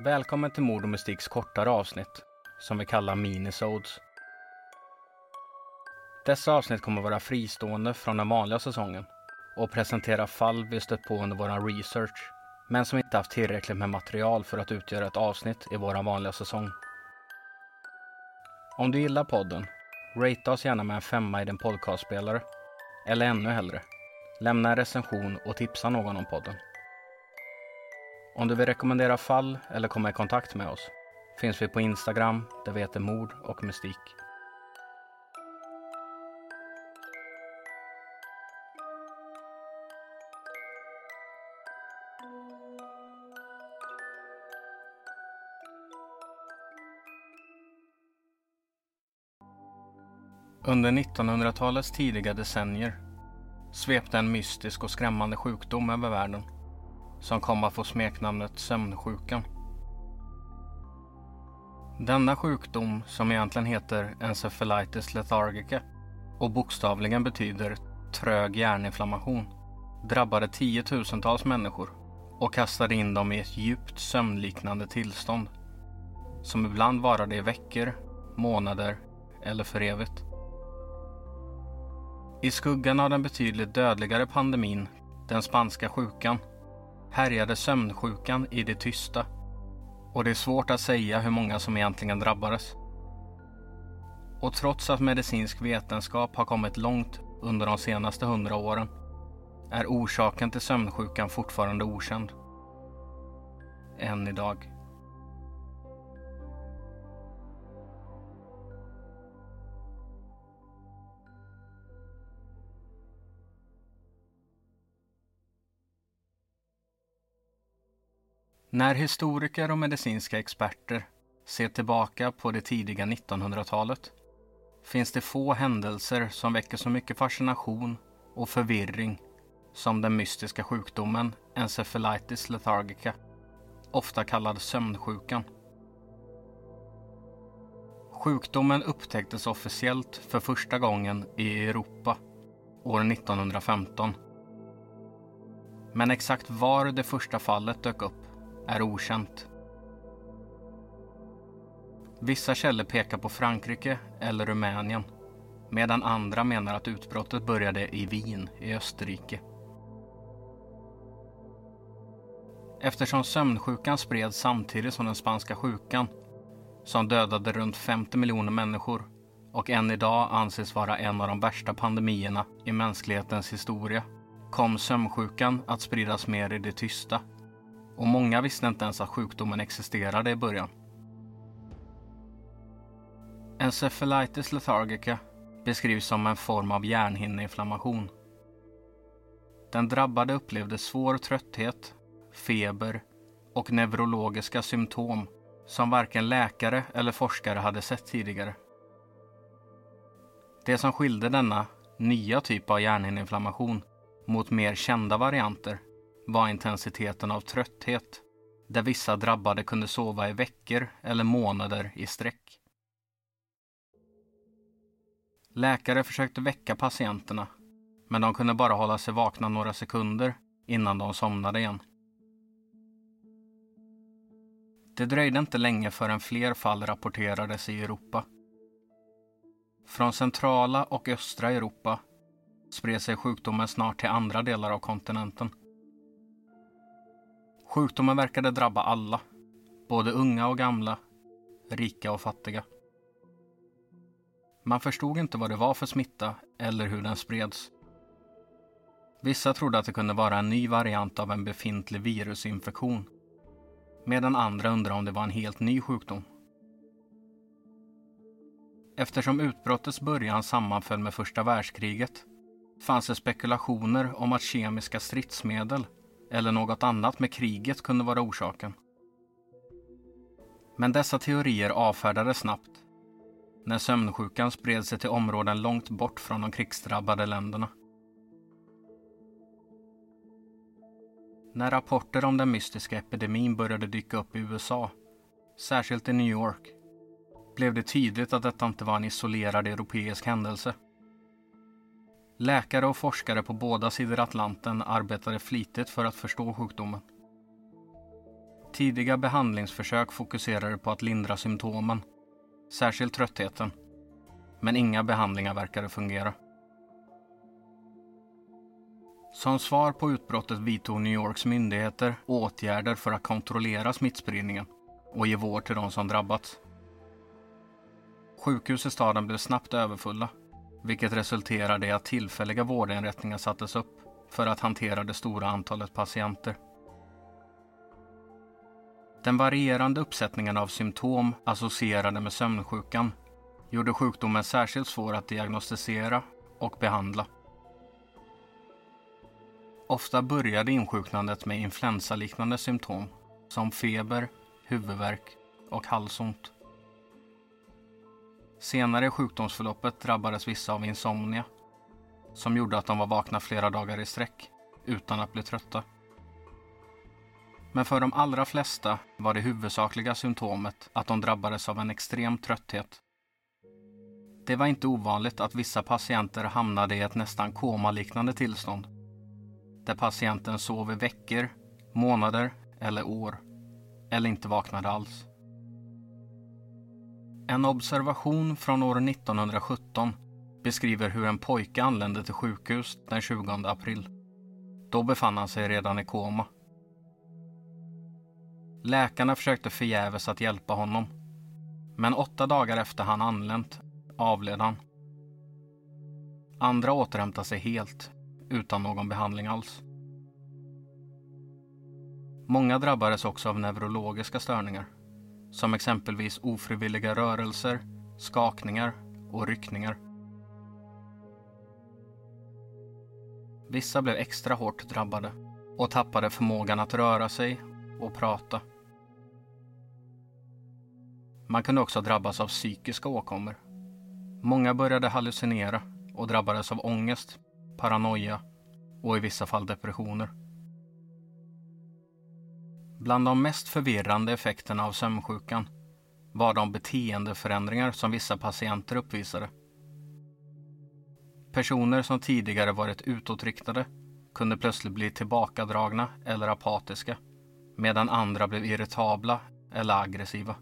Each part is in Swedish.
Välkommen till Mord och Mystiks kortare avsnitt, som vi kallar minisodes. Dessa avsnitt kommer vara fristående från den vanliga säsongen och presentera fall vi stött på under vår research, men som inte haft tillräckligt med material för att utgöra ett avsnitt i vår vanliga säsong. Om du gillar podden, rate oss gärna med en femma i din podcastspelare. Eller ännu hellre, lämna en recension och tipsa någon om podden. Om du vill rekommendera fall eller komma i kontakt med oss finns vi på Instagram där vi heter Mord och Mystik. Under 1900-talets tidiga decennier svepte en mystisk och skrämmande sjukdom över världen som kom att få smeknamnet sömnsjukan. Denna sjukdom, som egentligen heter encephalitis lethargica och bokstavligen betyder trög hjärninflammation, drabbade tiotusentals människor och kastade in dem i ett djupt sömnliknande tillstånd som ibland varade i veckor, månader eller för evigt. I skuggan av den betydligt dödligare pandemin, den spanska sjukan, härjade sömnsjukan i det tysta och det är svårt att säga hur många som egentligen drabbades. Och trots att medicinsk vetenskap har kommit långt under de senaste hundra åren är orsaken till sömnsjukan fortfarande okänd. Än idag. När historiker och medicinska experter ser tillbaka på det tidiga 1900-talet finns det få händelser som väcker så mycket fascination och förvirring som den mystiska sjukdomen encephalitis lethargica, ofta kallad sömnsjukan. Sjukdomen upptäcktes officiellt för första gången i Europa år 1915. Men exakt var det första fallet dök upp är okänt. Vissa källor pekar på Frankrike eller Rumänien medan andra menar att utbrottet började i Wien i Österrike. Eftersom sömnsjukan spreds samtidigt som den spanska sjukan som dödade runt 50 miljoner människor och än idag anses vara en av de värsta pandemierna i mänsklighetens historia kom sömnsjukan att spridas mer i det tysta och många visste inte ens att sjukdomen existerade i början. Encephalitis lethargica beskrivs som en form av hjärnhinneinflammation. Den drabbade upplevde svår trötthet, feber och neurologiska symptom som varken läkare eller forskare hade sett tidigare. Det som skilde denna nya typ av hjärnhinneinflammation mot mer kända varianter var intensiteten av trötthet, där vissa drabbade kunde sova i veckor eller månader i sträck. Läkare försökte väcka patienterna, men de kunde bara hålla sig vakna några sekunder innan de somnade igen. Det dröjde inte länge förrän fler fall rapporterades i Europa. Från centrala och östra Europa spred sig sjukdomen snart till andra delar av kontinenten. Sjukdomen verkade drabba alla. Både unga och gamla, rika och fattiga. Man förstod inte vad det var för smitta eller hur den spreds. Vissa trodde att det kunde vara en ny variant av en befintlig virusinfektion. Medan andra undrade om det var en helt ny sjukdom. Eftersom utbrottets början sammanföll med första världskriget fanns det spekulationer om att kemiska stridsmedel eller något annat med kriget kunde vara orsaken. Men dessa teorier avfärdades snabbt när sömnsjukan spred sig till områden långt bort från de krigsdrabbade länderna. När rapporter om den mystiska epidemin började dyka upp i USA, särskilt i New York, blev det tydligt att detta inte var en isolerad europeisk händelse. Läkare och forskare på båda sidor Atlanten arbetade flitigt för att förstå sjukdomen. Tidiga behandlingsförsök fokuserade på att lindra symptomen, särskilt tröttheten. Men inga behandlingar verkade fungera. Som svar på utbrottet vidtog New Yorks myndigheter åtgärder för att kontrollera smittspridningen och ge vård till de som drabbats. Sjukhus i staden blev snabbt överfulla, vilket resulterade i att tillfälliga vårdinrättningar sattes upp för att hantera det stora antalet patienter. Den varierande uppsättningen av symptom associerade med sömnsjukan gjorde sjukdomen särskilt svår att diagnostisera och behandla. Ofta började insjuknandet med influensaliknande symptom som feber, huvudvärk och halsont. Senare i sjukdomsförloppet drabbades vissa av insomnia som gjorde att de var vakna flera dagar i sträck utan att bli trötta. Men för de allra flesta var det huvudsakliga symptomet att de drabbades av en extrem trötthet. Det var inte ovanligt att vissa patienter hamnade i ett nästan komaliknande tillstånd. Där patienten sov i veckor, månader eller år. Eller inte vaknade alls. En observation från år 1917 beskriver hur en pojke anlände till sjukhus den 20 april. Då befann han sig redan i koma. Läkarna försökte förgäves att hjälpa honom. Men åtta dagar efter han anlänt avled han. Andra återhämtade sig helt, utan någon behandling alls. Många drabbades också av neurologiska störningar, som exempelvis ofrivilliga rörelser, skakningar och ryckningar. Vissa blev extra hårt drabbade och tappade förmågan att röra sig och prata. Man kunde också drabbas av psykiska åkommor. Många började hallucinera och drabbades av ångest, paranoia och i vissa fall depressioner. Bland de mest förvirrande effekterna av sömnsjukan var de beteendeförändringar som vissa patienter uppvisade. Personer som tidigare varit utåtriktade kunde plötsligt bli tillbakadragna eller apatiska medan andra blev irritabla eller aggressiva.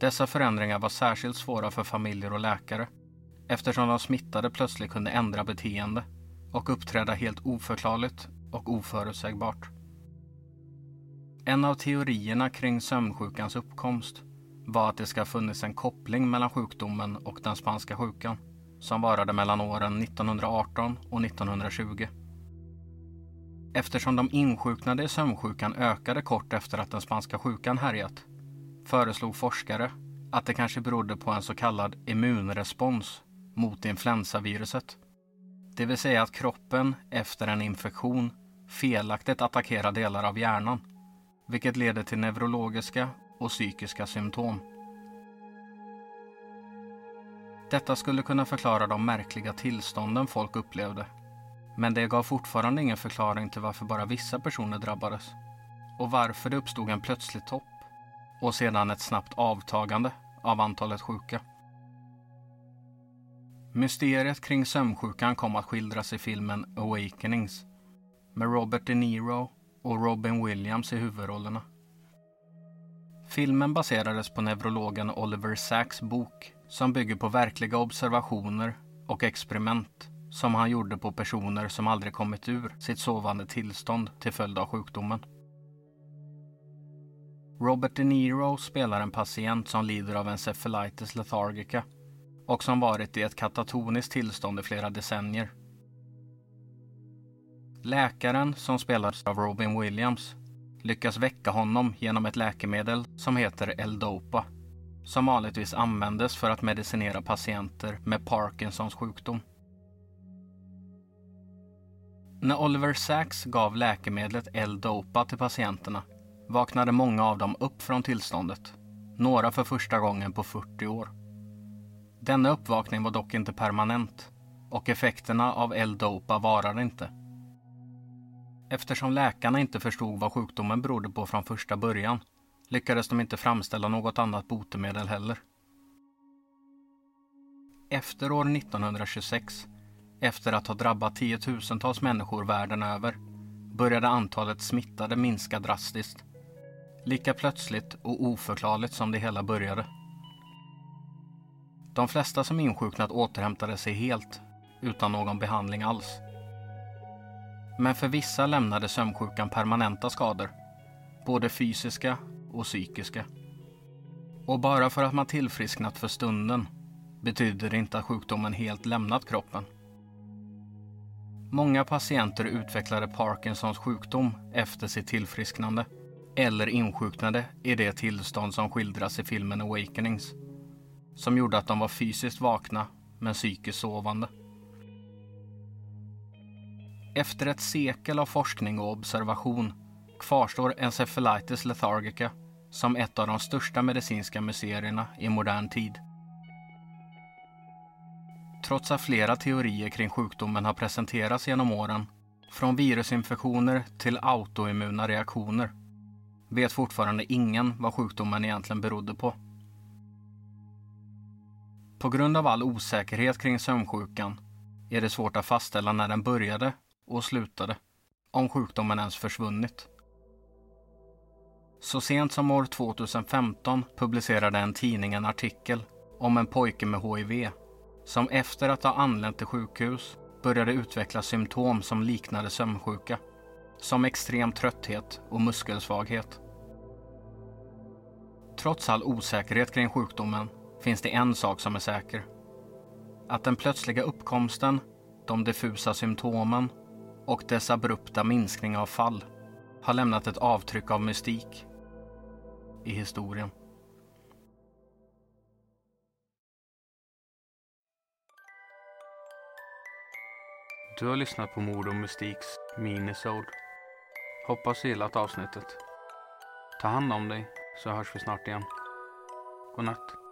Dessa förändringar var särskilt svåra för familjer och läkare eftersom de smittade plötsligt kunde ändra beteende och uppträda helt oförklarligt och oförutsägbart. En av teorierna kring sömnsjukans uppkomst var att det ska ha funnits en koppling mellan sjukdomen och den spanska sjukan som varade mellan åren 1918 och 1920. Eftersom de insjuknade i sömnsjukan ökade kort efter att den spanska sjukan härjat föreslog forskare att det kanske berodde på en så kallad immunrespons mot influensaviruset. Det vill säga att kroppen efter en infektion felaktigt attackerar delar av hjärnan, vilket leder till neurologiska och psykiska symptom. Detta skulle kunna förklara de märkliga tillstånden folk upplevde. Men det gav fortfarande ingen förklaring till varför bara vissa personer drabbades. Och varför det uppstod en plötslig topp och sedan ett snabbt avtagande av antalet sjuka. Mysteriet kring sömnsjukan kom att skildras i filmen Awakenings med Robert De Niro och Robin Williams i huvudrollerna. Filmen baserades på neurologen Oliver Sacks bok som bygger på verkliga observationer och experiment som han gjorde på personer som aldrig kommit ur sitt sovande tillstånd till följd av sjukdomen. Robert De Niro spelar en patient som lider av encephalitis lethargica och som varit i ett katatoniskt tillstånd i flera decennier. Läkaren, som spelades av Robin Williams, lyckas väcka honom genom ett läkemedel som heter L-Dopa som vanligtvis användes för att medicinera patienter med Parkinsons sjukdom. När Oliver Sacks gav läkemedlet L-Dopa till patienterna vaknade många av dem upp från tillståndet. Några för första gången på 40 år. Denna uppvakning var dock inte permanent och effekterna av L-Dopa varade inte. Eftersom läkarna inte förstod vad sjukdomen berodde på från första början lyckades de inte framställa något annat botemedel heller. Efter år 1926, efter att ha drabbat tiotusentals människor världen över, började antalet smittade minska drastiskt. Lika plötsligt och oförklarligt som det hela började. De flesta som insjuknat återhämtade sig helt utan någon behandling alls. Men för vissa lämnade sömnsjukan permanenta skador, både fysiska och psykiska. Och bara för att man tillfrisknat för stunden betyder det inte att sjukdomen helt lämnat kroppen. Många patienter utvecklade Parkinsons sjukdom efter sitt tillfrisknande eller insjuknade i det tillstånd som skildras i filmen Awakenings som gjorde att de var fysiskt vakna men psykiskt sovande. Efter ett sekel av forskning och observation kvarstår encephalitis lethargica som ett av de största medicinska mysterierna i modern tid. Trots att flera teorier kring sjukdomen har presenterats genom åren, från virusinfektioner till autoimmuna reaktioner, vet fortfarande ingen vad sjukdomen egentligen berodde på. På grund av all osäkerhet kring sömnsjukan är det svårt att fastställa när den började och slutade, om sjukdomen ens försvunnit. Så sent som år 2015 publicerade en tidning en artikel om en pojke med HIV som efter att ha anlänt till sjukhus började utveckla symptom som liknade sömnsjuka. Som extrem trötthet och muskelsvaghet. Trots all osäkerhet kring sjukdomen finns det en sak som är säker. Att den plötsliga uppkomsten, de diffusa symptomen och dess abrupta minskning av fall har lämnat ett avtryck av mystik i historien. Du har lyssnat på Mord och Mystiks minisode. Hoppas du gillat avsnittet. Ta hand om dig så hörs vi snart igen. God natt.